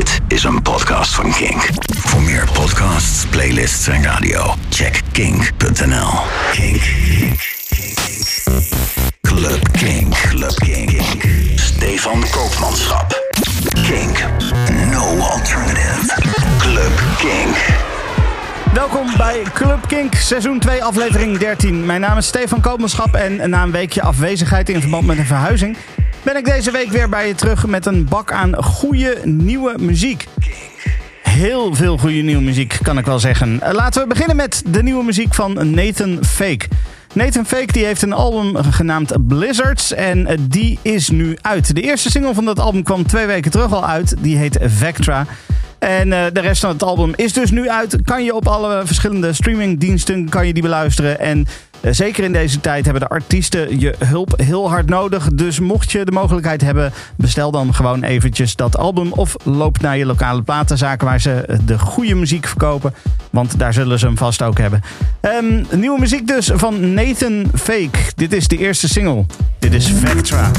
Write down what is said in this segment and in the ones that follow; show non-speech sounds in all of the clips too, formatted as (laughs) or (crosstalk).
Dit is een podcast van Kink. Voor meer podcasts, playlists en radio, check kink.nl. Kink. Club Kink. Club Kink. Stefan Koopmanschap. Kink. No alternative. Club Kink. Welkom bij Club Kink, seizoen 2, aflevering 13. Mijn naam is Stefan Koopmanschap en na een weekje afwezigheid in verband met een verhuizing... ben ik deze week weer bij je terug met een bak aan goede nieuwe muziek. Heel veel goede nieuwe muziek, kan ik wel zeggen. Eh, Laten we beginnen met de nieuwe muziek van Nathan Fake. Nathan Fake die heeft een album genaamd Blizzards en eh, die is nu uit. De eerste single van dat album kwam twee weken terug al uit. Die heet Vectra. En eh, de rest van het album is dus nu uit. Kan je op alle verschillende streamingdiensten kan je die beluisteren. En eh, zeker in deze tijd hebben de artiesten je hulp heel hard nodig. Dus mocht je de mogelijkheid hebben, bestel dan gewoon eventjes dat album. Of loop naar je lokale platenzaken waar ze eh, de goede muziek verkopen. Want daar zullen ze hem vast ook hebben. Ehm, nieuwe muziek dus van Nathan Fake. Dit is de eerste single. Dit is Vectra.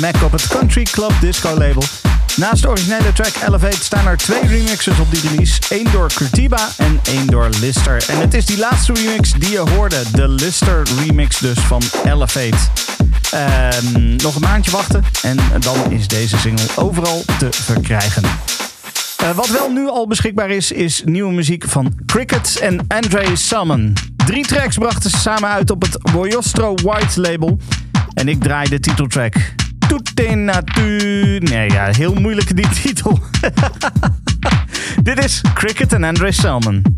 Mack op het Country Club Disco label. Naast de originele track Elevate staan er twee remixes op die release. Eén door Curtiba en één door Lister. En het is die laatste remix die je hoorde. De Lister remix dus van Elevate. Ehm, nog een maandje wachten en dan is deze single overal te verkrijgen. Uh, wat wel nu al beschikbaar is, is nieuwe muziek van Crickets en Andre Salmon. Drie tracks brachten ze samen uit op het Boyostro White label. En ik draai de titeltrack. Tutte natuur. Nee, ja, heel moeilijke die titel. (laughs) Dit is Cricket en Andre Salmon.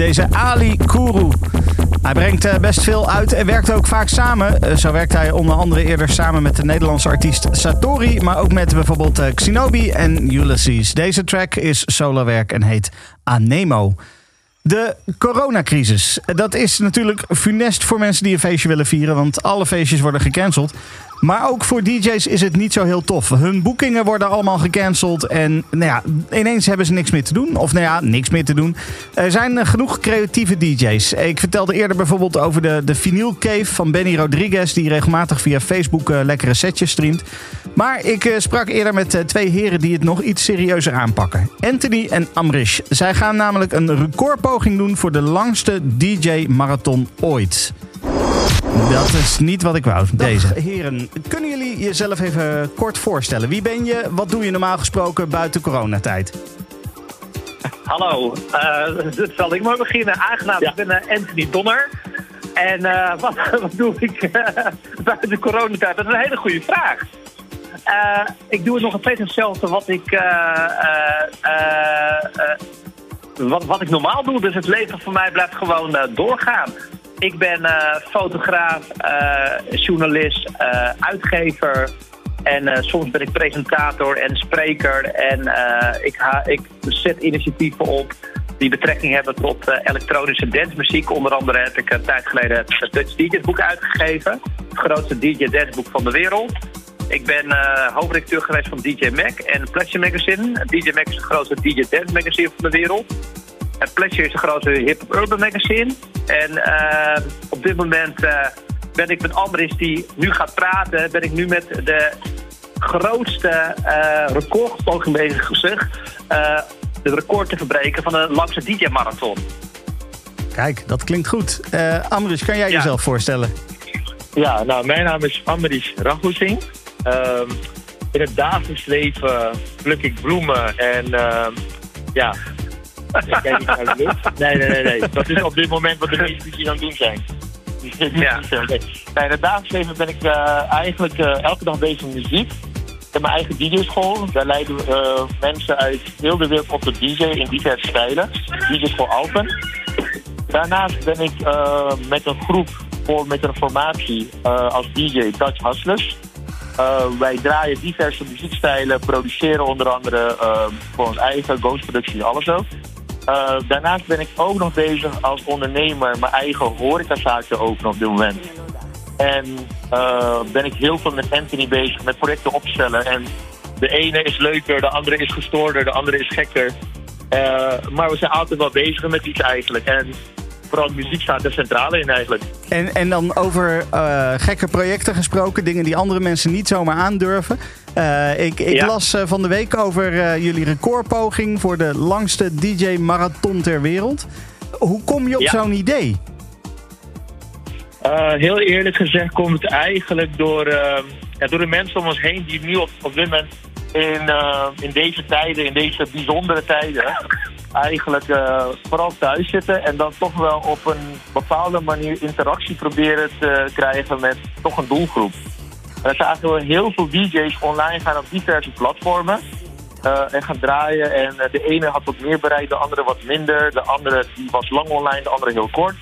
Deze Ali Kourou. Hij brengt eh, best veel uit en werkt ook vaak samen. Eh, zo werkt hij onder andere eerder samen met de Nederlandse artiest Satori, maar ook met bijvoorbeeld eh, Xinobi en Ulysses. Deze track is solowerk en heet Anemo. De coronacrisis. Dat is natuurlijk funest voor mensen die een feestje willen vieren, want alle feestjes worden gecanceld. Maar ook voor DJ's is het niet zo heel tof. Hun boekingen worden allemaal gecanceld. En nou ja, ineens hebben ze niks meer te doen. Of nou ja, niks meer te doen. Er zijn genoeg creatieve DJ's. Ik vertelde eerder bijvoorbeeld over de, de Vinyl Cave van Benny Rodriguez. Die regelmatig via Facebook uh, lekkere setjes streamt. Maar ik uh, sprak eerder met uh, twee heren die het nog iets serieuzer aanpakken. Anthony en Amrish. Zij gaan namelijk een recordpoging doen voor de langste DJ-marathon ooit. Dat is niet wat ik wou, deze. heren, kunnen jullie jezelf even kort voorstellen? Wie ben je? Wat doe je normaal gesproken buiten coronatijd? Hallo, uh, dat (laughs) zal ik maar beginnen. Aangenaam, ik ben uh, Anthony Donner. En uh, (laughs) wat, wat, doe ik (laughs) buiten coronatijd? Dat is een hele goede vraag. ik doe het nog steeds hetzelfde wat ik, wat, wat ik normaal doe. Dus het leven voor mij blijft gewoon doorgaan. Ik ben uh, fotograaf, uh, journalist, uh, uitgever. En soms ben ik presentator en spreker. En ik, ik zet initiatieven op die betrekking hebben tot elektronische dancemuziek. Onder andere heb ik een tijd geleden het Dutch DJ's boek uitgegeven. Het grootste DJ danceboek van de wereld. Ik ben hoofdredacteur geweest van DJ Mac en Pleasure Magazine. DJ Mac is het grootste DJ Dance magazine van de wereld. En Pleasure is de grootste hip-hop urban magazine. En uh, op dit moment uh, ben ik met Amris die nu gaat praten, ben ik nu met de grootste uh, recordpoging bezig gezegd. de record te verbreken van de langste DJ-marathon. Kijk, dat klinkt goed. Uh, Amris, kan jij ja. jezelf voorstellen? Ja, nou, mijn naam is Amris Raghusin. Uh, in het dagelijks leven pluk ik bloemen en uh, ja, ik kijk niet naar de lucht. Nee, nee, nee, nee. Dat is op dit moment wat de meeste die aan het doen zijn. Ja. nee, in het dagelijks leven ben ik uh, eigenlijk uh, elke dag bezig met muziek. Ik heb mijn eigen DJ-school. Daar leiden uh, mensen uit heel de wereld op de DJ in diverse stijlen. DJ-school Alpen. Daarnaast ben ik met een groep voor, met een formatie als DJ Dutch Hustlers. wij draaien diverse muziekstijlen, produceren onder andere voor ons eigen ghostproductie, alles ook. Uh, daarnaast ben ik ook nog bezig als ondernemer mijn eigen horecazaak te openen op dit moment. En uh, ben ik heel veel met Anthony bezig, met projecten opstellen. En de ene is leuker, de andere is gestoorder, de andere is gekker. Uh, maar we zijn altijd wel bezig met iets eigenlijk. En vooral muziek staat er centrale in eigenlijk. En, en dan over uh, gekke projecten gesproken, dingen die andere mensen niet zomaar aandurven. Uh, ik ik las uh, van de week over jullie recordpoging voor de langste DJ-marathon ter wereld. Hoe kom je op ja. zo'n idee? heel eerlijk gezegd komt het eigenlijk door, ja, door de mensen om ons heen die nu op, op dit moment in, in deze tijden, in deze bijzondere tijden, eigenlijk uh, vooral thuis zitten en dan toch wel op een bepaalde manier interactie proberen te krijgen met toch een doelgroep. Er zijn eigenlijk heel veel DJ's online gaan op diverse platformen uh, en gaan draaien. En uh, de ene had wat meer bereik, de andere wat minder. De andere die was lang online, de andere heel kort.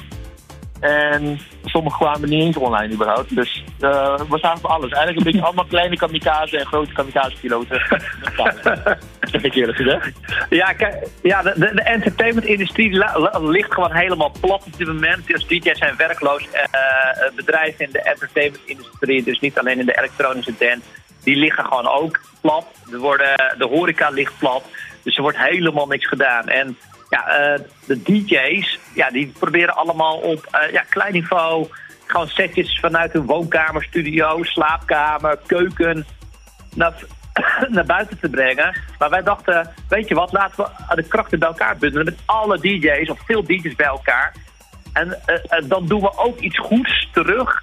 En sommigen kwamen niet eens online überhaupt. Dus uh, we zagen voor alles. Eigenlijk een beetje allemaal kleine kamikaze en grote kamikaze-piloten. (laughs) zeg ik eerlijk gezegd. Ja, ja de, de, de entertainment-industrie ligt gewoon helemaal plat op dit moment. Dus DJ's zijn werkloos. Uh, bedrijven in de entertainment-industrie, dus niet alleen in de elektronische dance, die liggen gewoon ook plat. Er worden, de horeca ligt plat. Dus er wordt helemaal niks gedaan. En ja, uh, de DJ's, ja, die proberen allemaal op uh, ja, klein niveau gewoon setjes vanuit hun woonkamer, studio, slaapkamer, keuken naar, (clears throat) naar buiten te brengen. Maar wij dachten, weet je wat, laten we de krachten bij elkaar bundelen met alle DJ's of veel DJ's bij elkaar. En uh, dan doen we ook iets goeds terug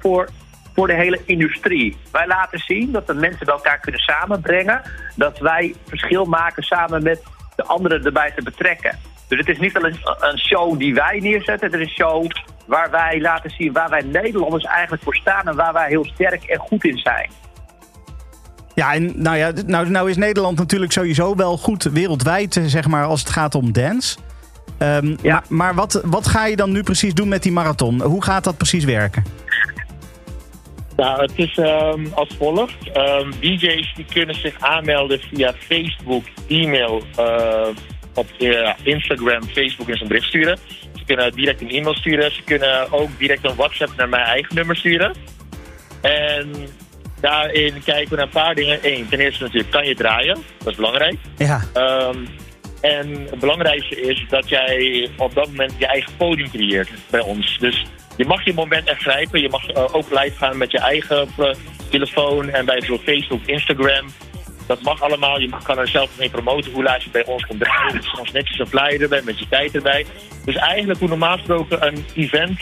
voor, voor de hele industrie. Wij laten zien dat we mensen bij elkaar kunnen samenbrengen. Dat wij verschil maken samen met de anderen erbij te betrekken. Dus het is niet alleen een show die wij neerzetten. Het is een show waar wij laten zien waar wij Nederlanders eigenlijk voor staan... en waar wij heel sterk en goed in zijn. Ja, en nou ja, nou, nou is Nederland natuurlijk sowieso wel goed wereldwijd, zeg maar, als het gaat om dance. Ehm, Ja. Maar, maar wat, wat ga je dan nu precies doen met die marathon? Hoe gaat dat precies werken? Nou, het is ehm, als volgt. Ehm, DJ's die kunnen zich aanmelden via Facebook, e-mail, eh, op eh, Instagram, Facebook en een bericht sturen. Ze kunnen direct een e-mail sturen. Ze kunnen ook direct een WhatsApp naar mijn eigen nummer sturen. En daarin kijken we naar een paar dingen. Eén, ten eerste natuurlijk, kan je draaien? Dat is belangrijk. Ja, Ehm, en het belangrijkste is dat jij op dat moment je eigen podium creëert bij ons. Dus je mag je moment echt grijpen. Je mag eh, ook live gaan met je eigen eh, telefoon en bij Facebook, Instagram. Dat mag allemaal. Je kan er zelf mee promoten hoe laat je bij ons komt draaien. Dus soms netjes een flyer erbij met je tijd erbij. Dus eigenlijk hoe normaal gesproken een event,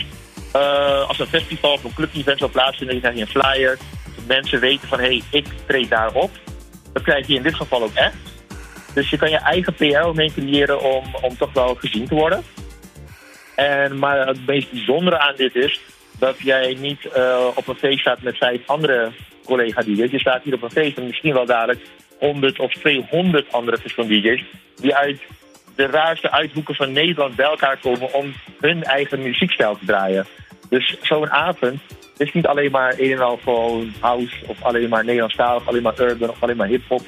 eh, als een festival of een club-event zou plaatsvinden, dan krijg je een flyer. Dat mensen weten van hé, hey, ik treed daar op. Dat krijg je in dit geval ook echt. Dus je kan je eigen PR mee creëren om, om toch wel gezien te worden. En, maar het meest bijzondere aan dit is dat jij niet eh, op een feest staat met vijf andere collega-DJ's. Je staat hier op een feest en misschien wel dadelijk 100 of 200 andere verschillende DJ's die uit de raarste uithoeken van Nederland bij elkaar komen om hun eigen muziekstijl te draaien. Dus zo'n avond is niet alleen maar een en al gewoon house of alleen maar Nederlandstalig, of alleen maar urban of alleen maar hip-hop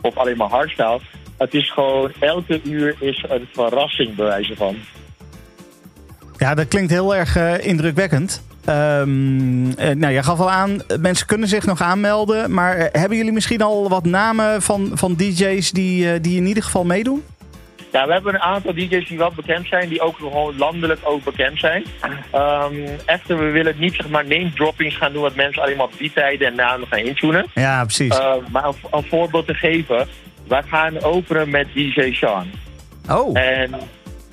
of alleen maar hardstyle. Het is gewoon elke uur is een verrassing bij wijze van. Ja dat klinkt heel erg eh, indrukwekkend. Ehm, eh, nou, je gaf al aan, mensen kunnen zich nog aanmelden. Maar eh, hebben jullie misschien al wat namen van, van DJ's die, die in ieder geval meedoen? Ja, we hebben een aantal DJ's die wel bekend zijn, die ook gewoon landelijk ook bekend zijn. Ehm, echter, we willen niet zeg maar name droppings gaan doen, wat mensen alleen maar op die tijden en namen gaan intunen. Ja, precies. Uh, maar een, een voorbeeld te geven, wij gaan openen met DJ Sean. oh, En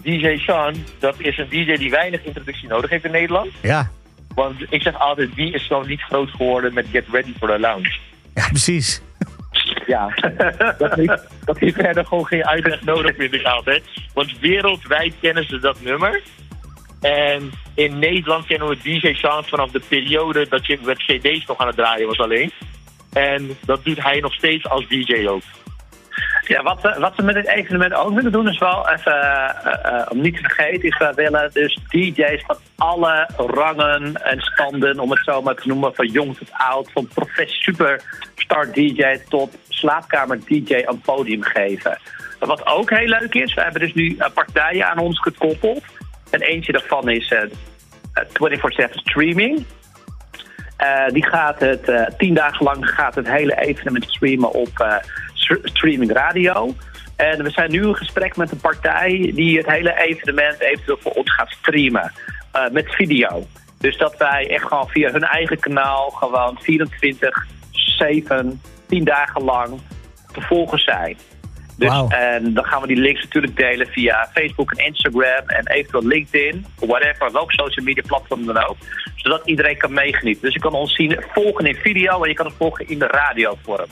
DJ Sean, dat is een DJ die weinig introductie nodig heeft in Nederland. ja. Want ik zeg altijd, wie is zo niet groot geworden met Get Ready for the Lounge? ja, precies. Ja, dat heeft, dat heeft verder gewoon geen uitleg nodig, vind ik altijd. Want wereldwijd kennen ze dat nummer. En in Nederland kennen we DJ Sean vanaf de periode dat je met cd's nog aan het draaien was alleen. En dat doet hij nog steeds als DJ ook. Ja, wat we, wat met dit evenement ook willen doen, is wel even, eh, eh, om niet te vergeten, is we willen dus DJ's van alle rangen en standen, om het zo maar te noemen, van jong tot oud, van professie superstar DJ tot slaapkamer DJ een podium geven. Wat ook heel leuk is, we hebben dus nu eh, partijen aan ons gekoppeld. En eentje daarvan is eh, 24-7 streaming. Die gaat het, tien dagen lang gaat het hele evenement streamen op streaming radio. En we zijn nu in gesprek met een partij die het hele evenement eventueel voor ons gaat streamen. eh, met video. Dus dat wij echt gewoon via hun eigen kanaal gewoon 24-7, 10 dagen lang te volgen zijn. Dus. En dan gaan we die links natuurlijk delen via Facebook en Instagram en eventueel LinkedIn, whatever, welk social media platform dan ook. Zodat iedereen kan meegenieten. Dus je kan ons zien, volgen in video en je kan het volgen in de radiovorm.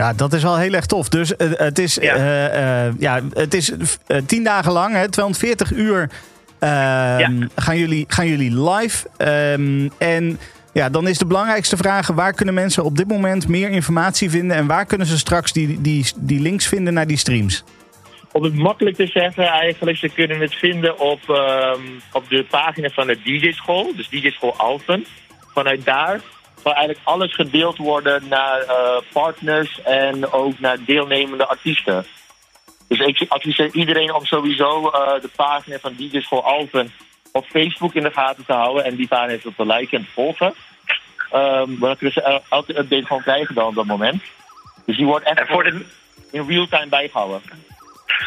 Ja, dat is wel heel erg tof. Dus eh, het is, Ja. eh, eh, ja, het is tien dagen lang, hè, 240 uur ehm, gaan, jullie, gaan jullie live. Ehm, en ja, dan is de belangrijkste vraag: waar kunnen mensen op dit moment meer informatie vinden en waar kunnen ze straks die, die, die links vinden naar die streams? Om het makkelijk te zeggen, eigenlijk, ze kunnen het vinden op, ehm, op de pagina van de DJ-school, dus DJ-school Alphen. Vanuit daar zal eigenlijk alles gedeeld worden naar eh, partners en ook naar deelnemende artiesten. Dus ik adviseer iedereen om sowieso eh, de pagina van DJ-school Alphen op Facebook in de gaten te houden en die pagina even te liken en te volgen. Ehm maar dan kunnen ze el- elke update gewoon krijgen dan op dat moment. Dus die wordt echt voor de, in real time bijgehouden.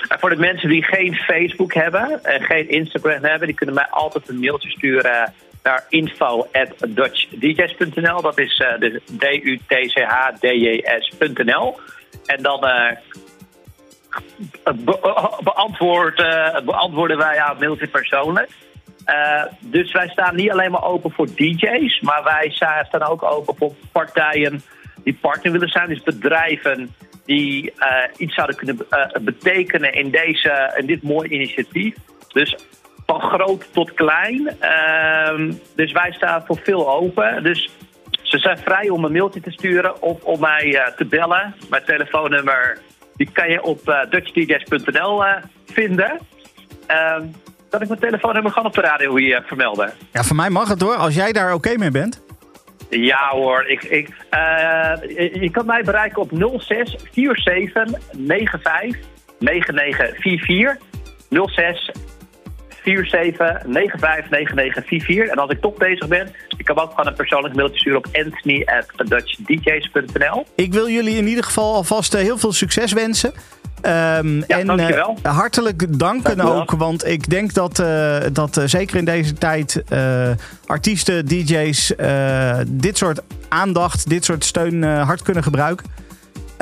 En voor de mensen die geen Facebook hebben en geen Instagram hebben, die kunnen mij altijd een mailtje sturen naar info.dutchdjs.nl. Dat is eh dus D-U-T-C-H-D-J-S.nl. En dan eh, be- beantwoord, eh, beantwoorden wij jouw mailtje persoonlijk. Eh, dus wij staan niet alleen maar open voor DJ's, maar wij sta- staan ook open voor partijen die partner willen zijn. Dus bedrijven die eh, iets zouden kunnen eh, betekenen in, deze, in dit mooie initiatief. Dus van groot tot klein. Ehm, dus wij staan voor veel open. Dus ze zijn vrij om een mailtje te sturen of om mij eh, te bellen. Mijn telefoonnummer die kan je op dutchdjs.nl eh, vinden. Ehm, dat ik mijn telefoonnummer gewoon op de radio hier vermelden. Ja, voor mij mag het hoor, als jij daar oké mee bent. Ja hoor, ik, ik, je kan mij bereiken op 06 47 95 9944. 06 47 95 9944. En als ik toch bezig ben, ik kan ook gewoon een persoonlijk mailtje sturen op anthony at dutchdjs.nl. Ik wil jullie in ieder geval alvast eh, heel veel succes wensen. Um, ja, en dankjewel. Uh, hartelijk danken Dankjewel. ook, want ik denk dat, uh, dat uh, zeker in deze tijd artiesten, DJ's dit soort aandacht, dit soort steun hard kunnen gebruiken.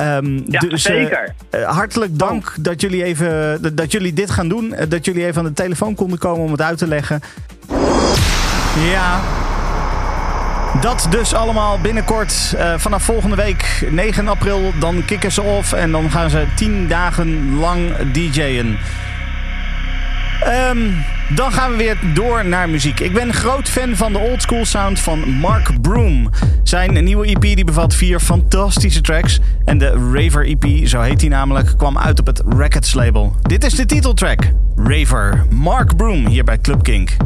Um, ja, dus, zeker. hartelijk dank oh. dat, jullie even, dat jullie dit gaan doen. dat jullie even aan de telefoon konden komen om het uit te leggen. Ja, dat dus allemaal binnenkort. Uh, vanaf volgende week, 9 april, dan kicken ze off. En dan gaan ze 10 dagen lang DJ'en. Um, dan gaan we weer door naar muziek. Ik ben groot fan van de oldschool sound van Mark Broom. Zijn nieuwe EP die bevat vier fantastische tracks. En de Raver EP, zo heet hij namelijk, kwam uit op het Records label. Dit is de titeltrack. Raver. Mark Broom hier bij Club Kink.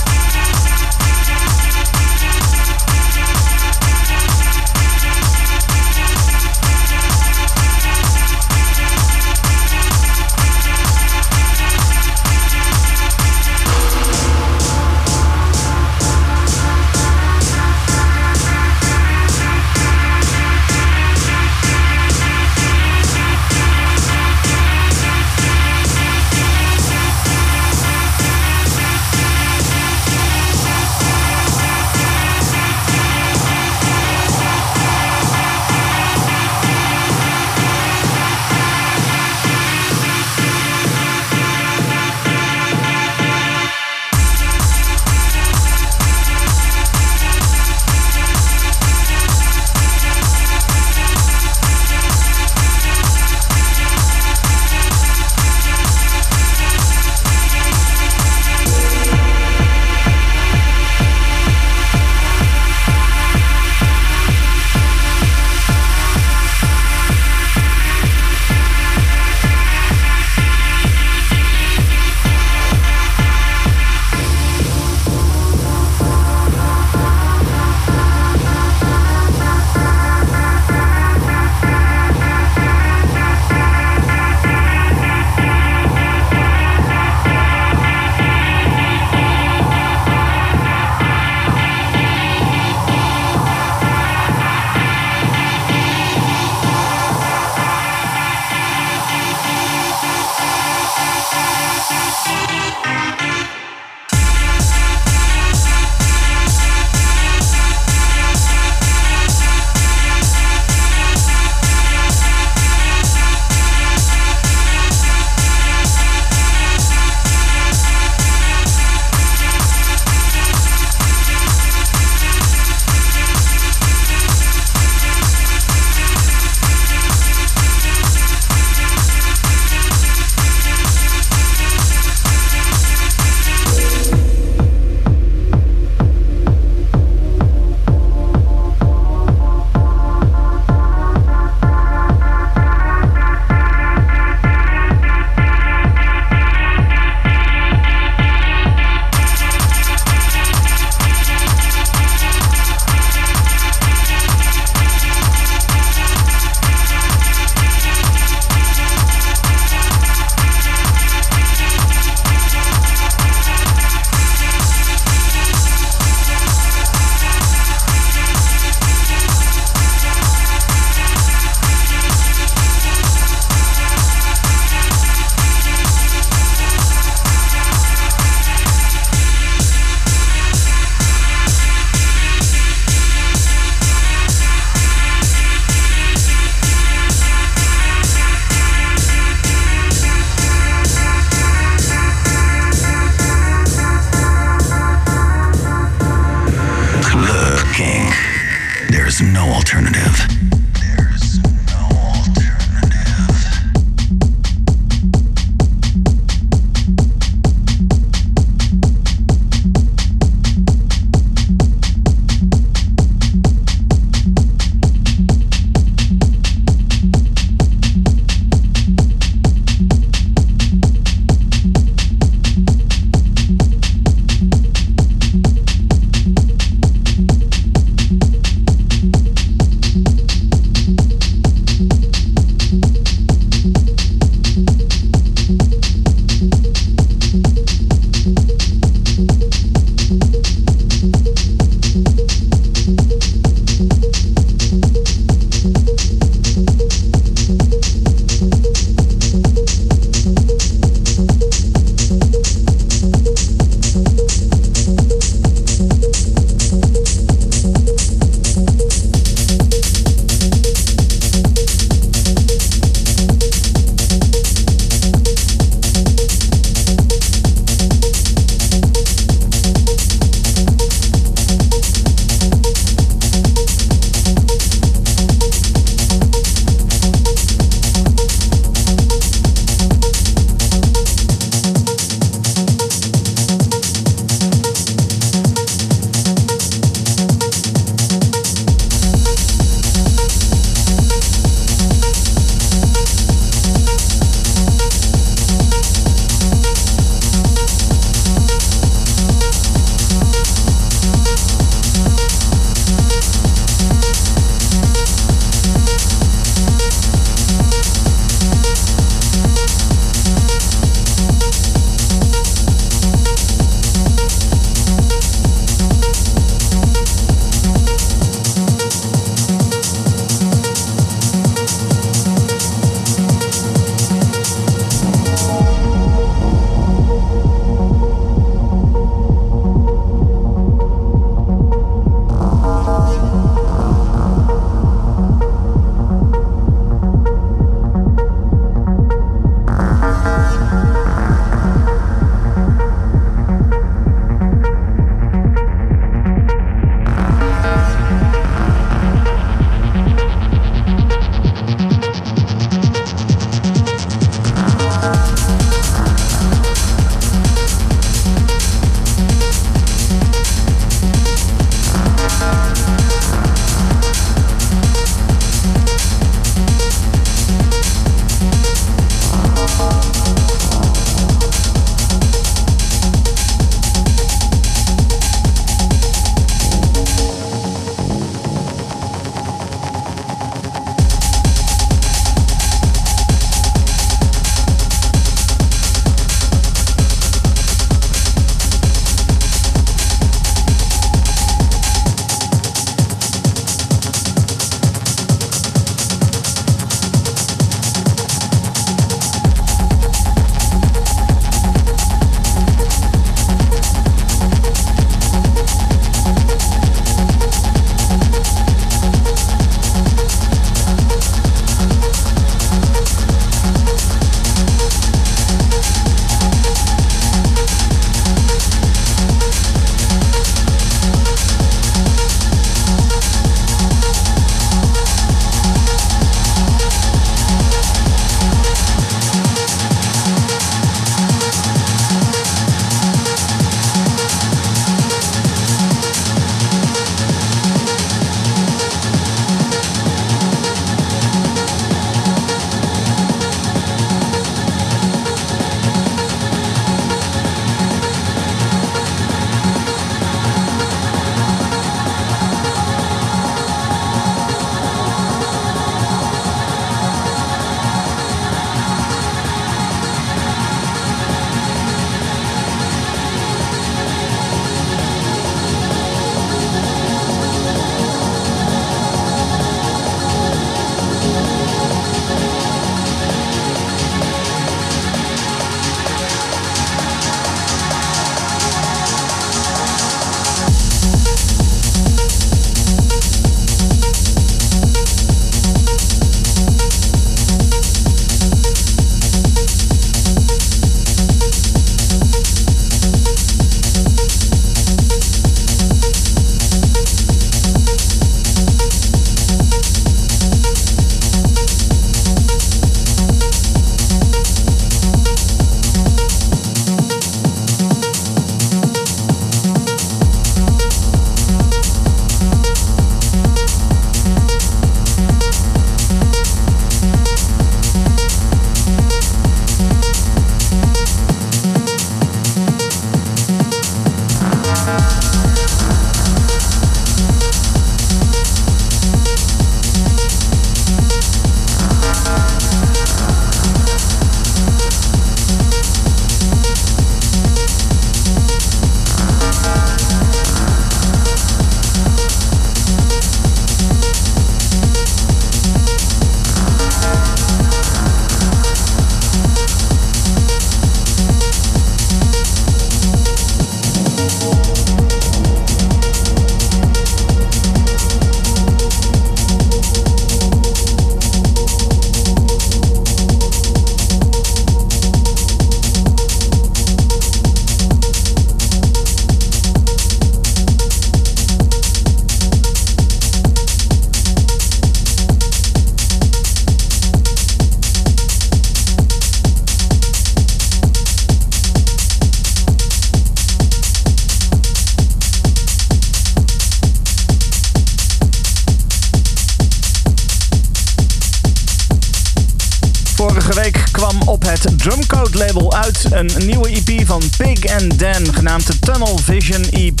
Een nieuwe EP van Pig and Dan, genaamd de Tunnel Vision EP.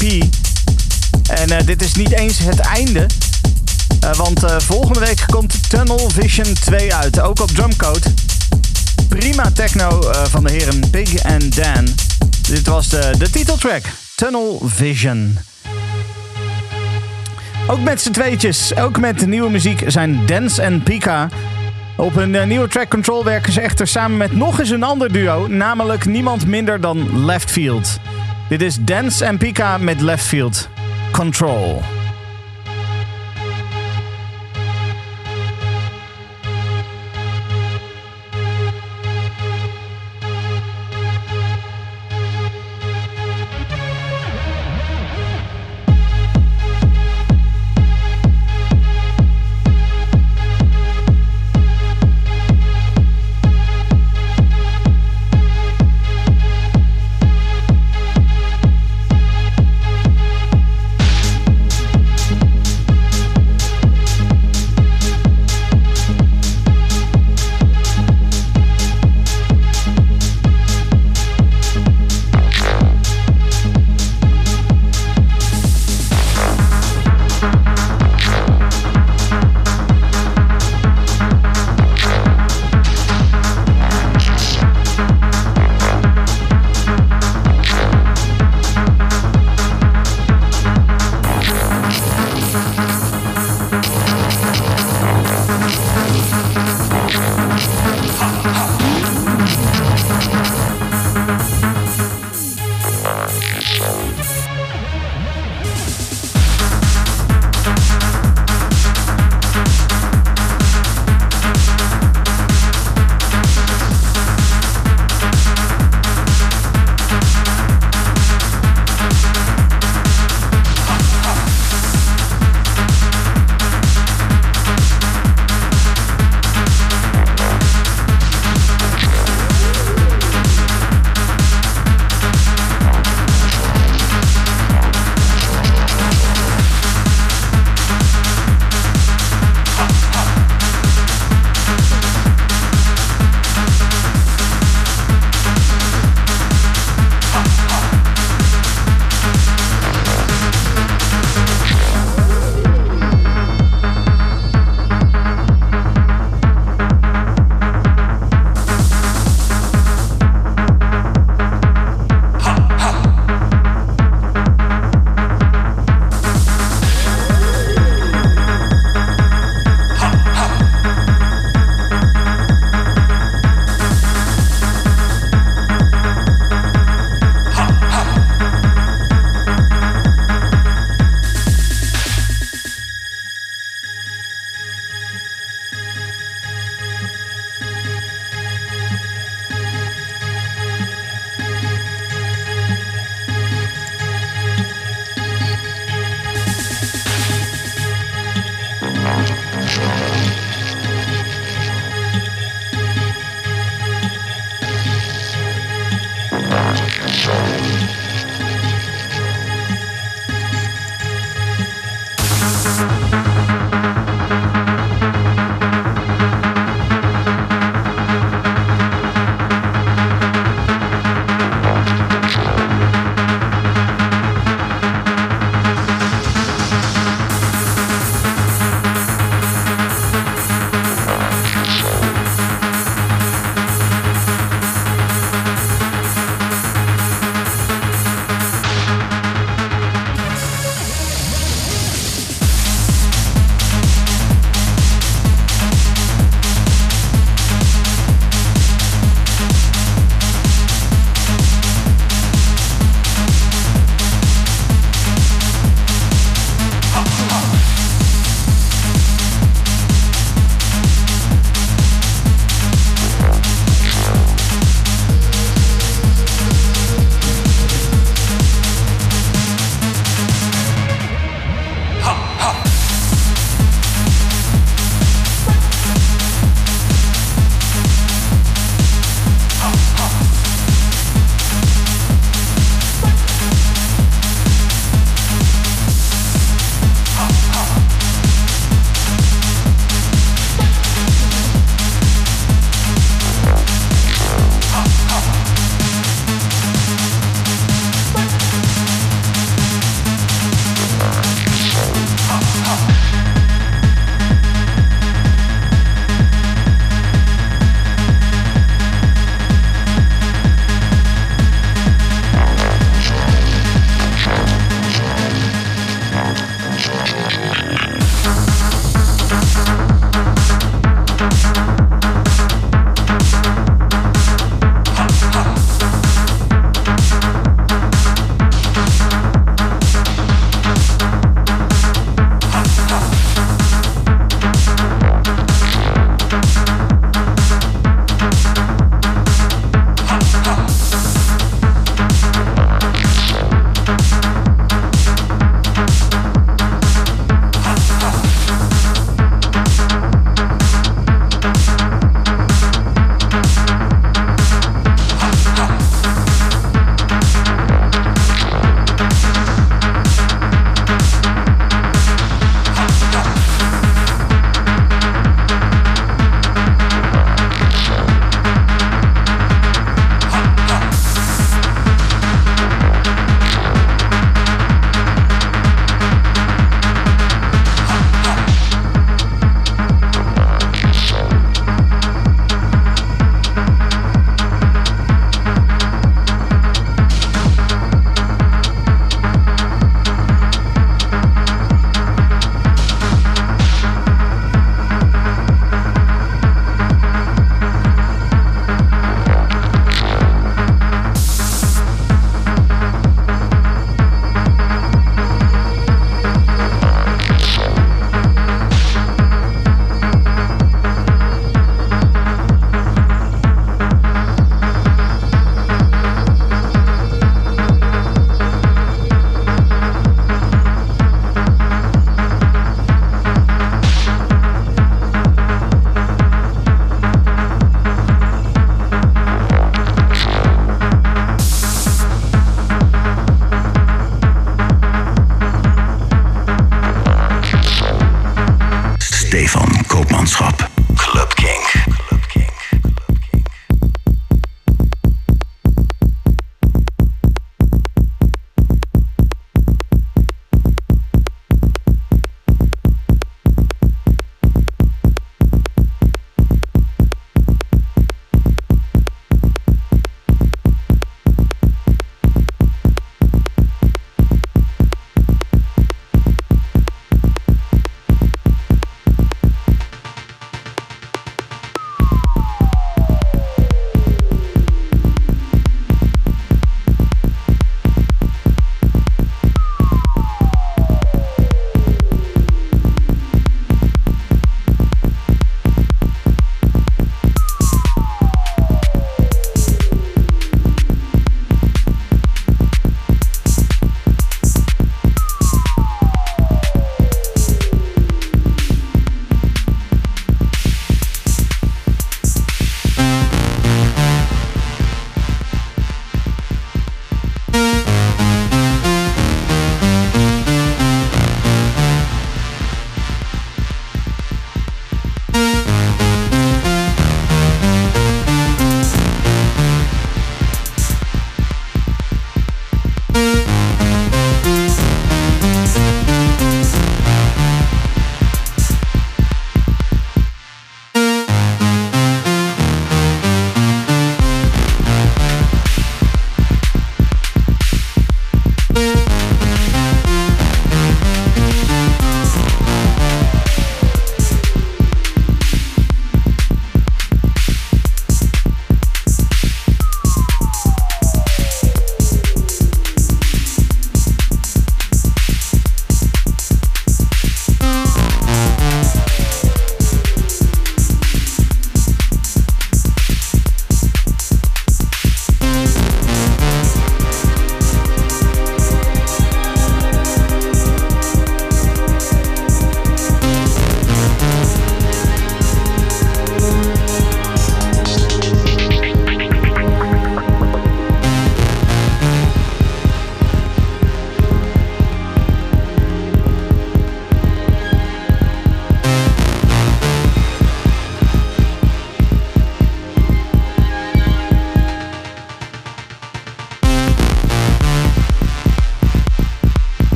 En uh, dit is niet eens het einde, uh, want uh, volgende week komt Tunnel Vision 2 uit, ook op Drumcode. Prima techno van de heren Pig and Dan. Dit was de, de titeltrack, Tunnel Vision. Ook met z'n tweetjes, ook met nieuwe muziek zijn Dance en Pika op hun uh, nieuwe track Control werken ze echter samen met nog eens een ander duo, namelijk niemand minder dan Leftfield. Dit is Dance en Pika met Leftfield. Control.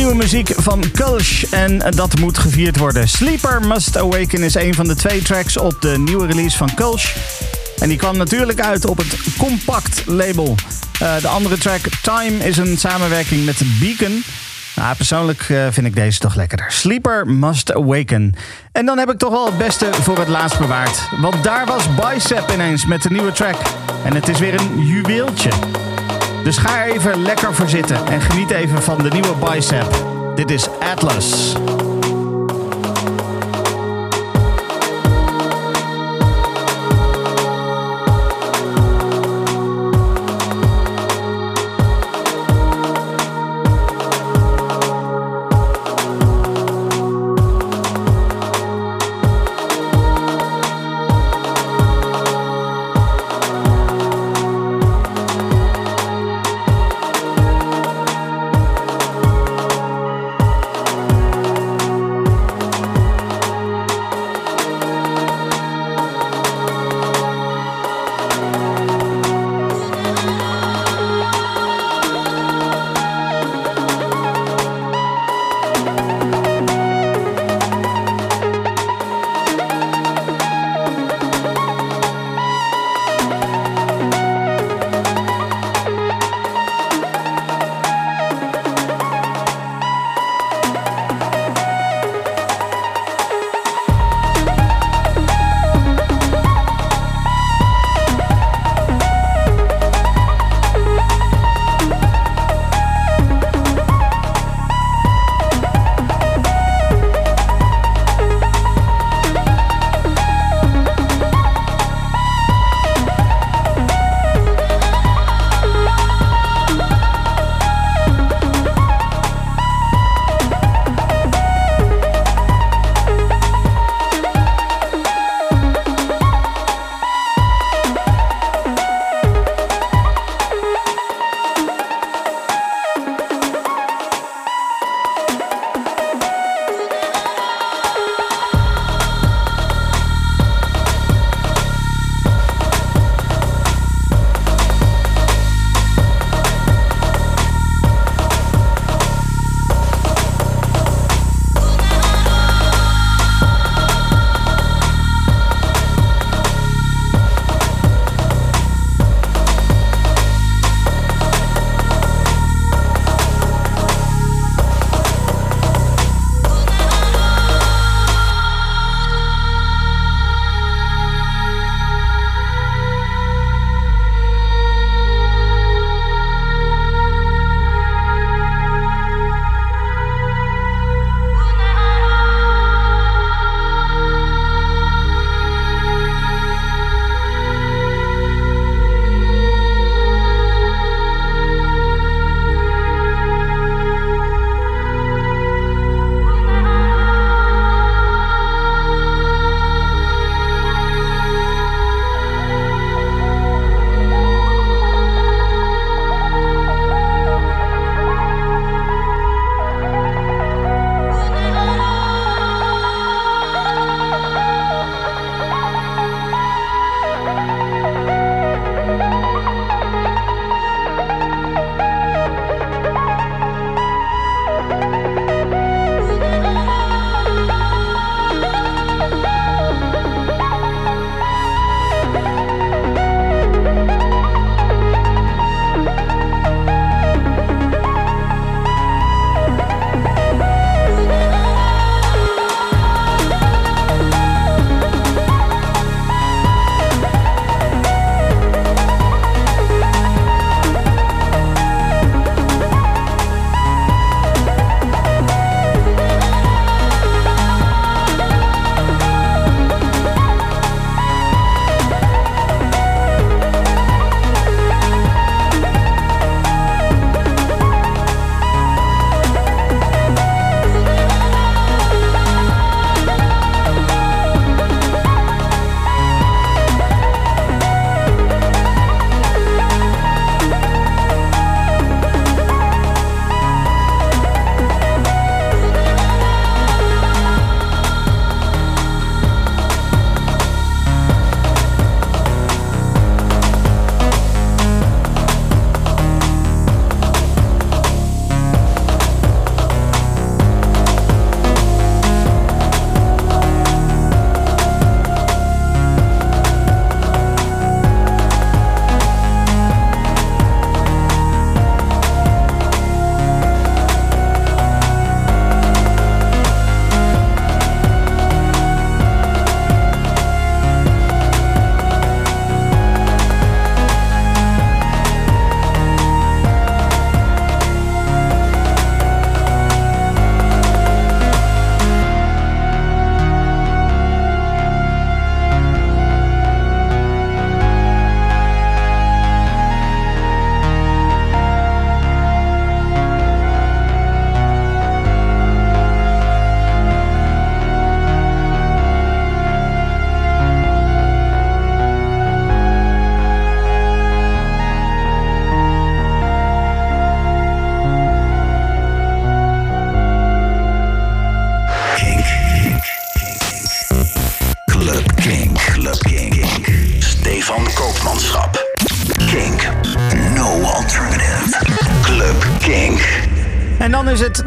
Nieuwe muziek van Kulsh en dat moet gevierd worden. Sleeper Must Awaken is een van de twee tracks op de nieuwe release van Kulsh. En die kwam natuurlijk uit op het Compact label. Uh, de andere track Time is een samenwerking met Beacon. Nou, persoonlijk uh, vind ik deze toch lekkerder. Sleeper Must Awaken. En dan heb ik toch wel het beste voor het laatst bewaard. Want daar was Bicep ineens met de nieuwe track. En het is weer een juweeltje. Dus ga even lekker voor zitten en geniet even van de nieuwe Bicep. Dit is Atlas.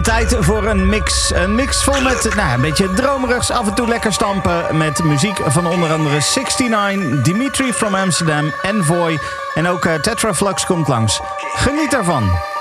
Tijd voor een mix. Een mix vol met nou, een beetje dromerigs, af en toe lekker stampen. Met muziek van onder andere 69, Dimitri from Amsterdam, Envoy. En ook uh, Tetraflux komt langs. Geniet ervan.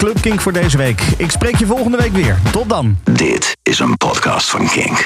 Club Kink voor deze week. Ik spreek je volgende week weer. Tot dan. Dit is een podcast van Kink.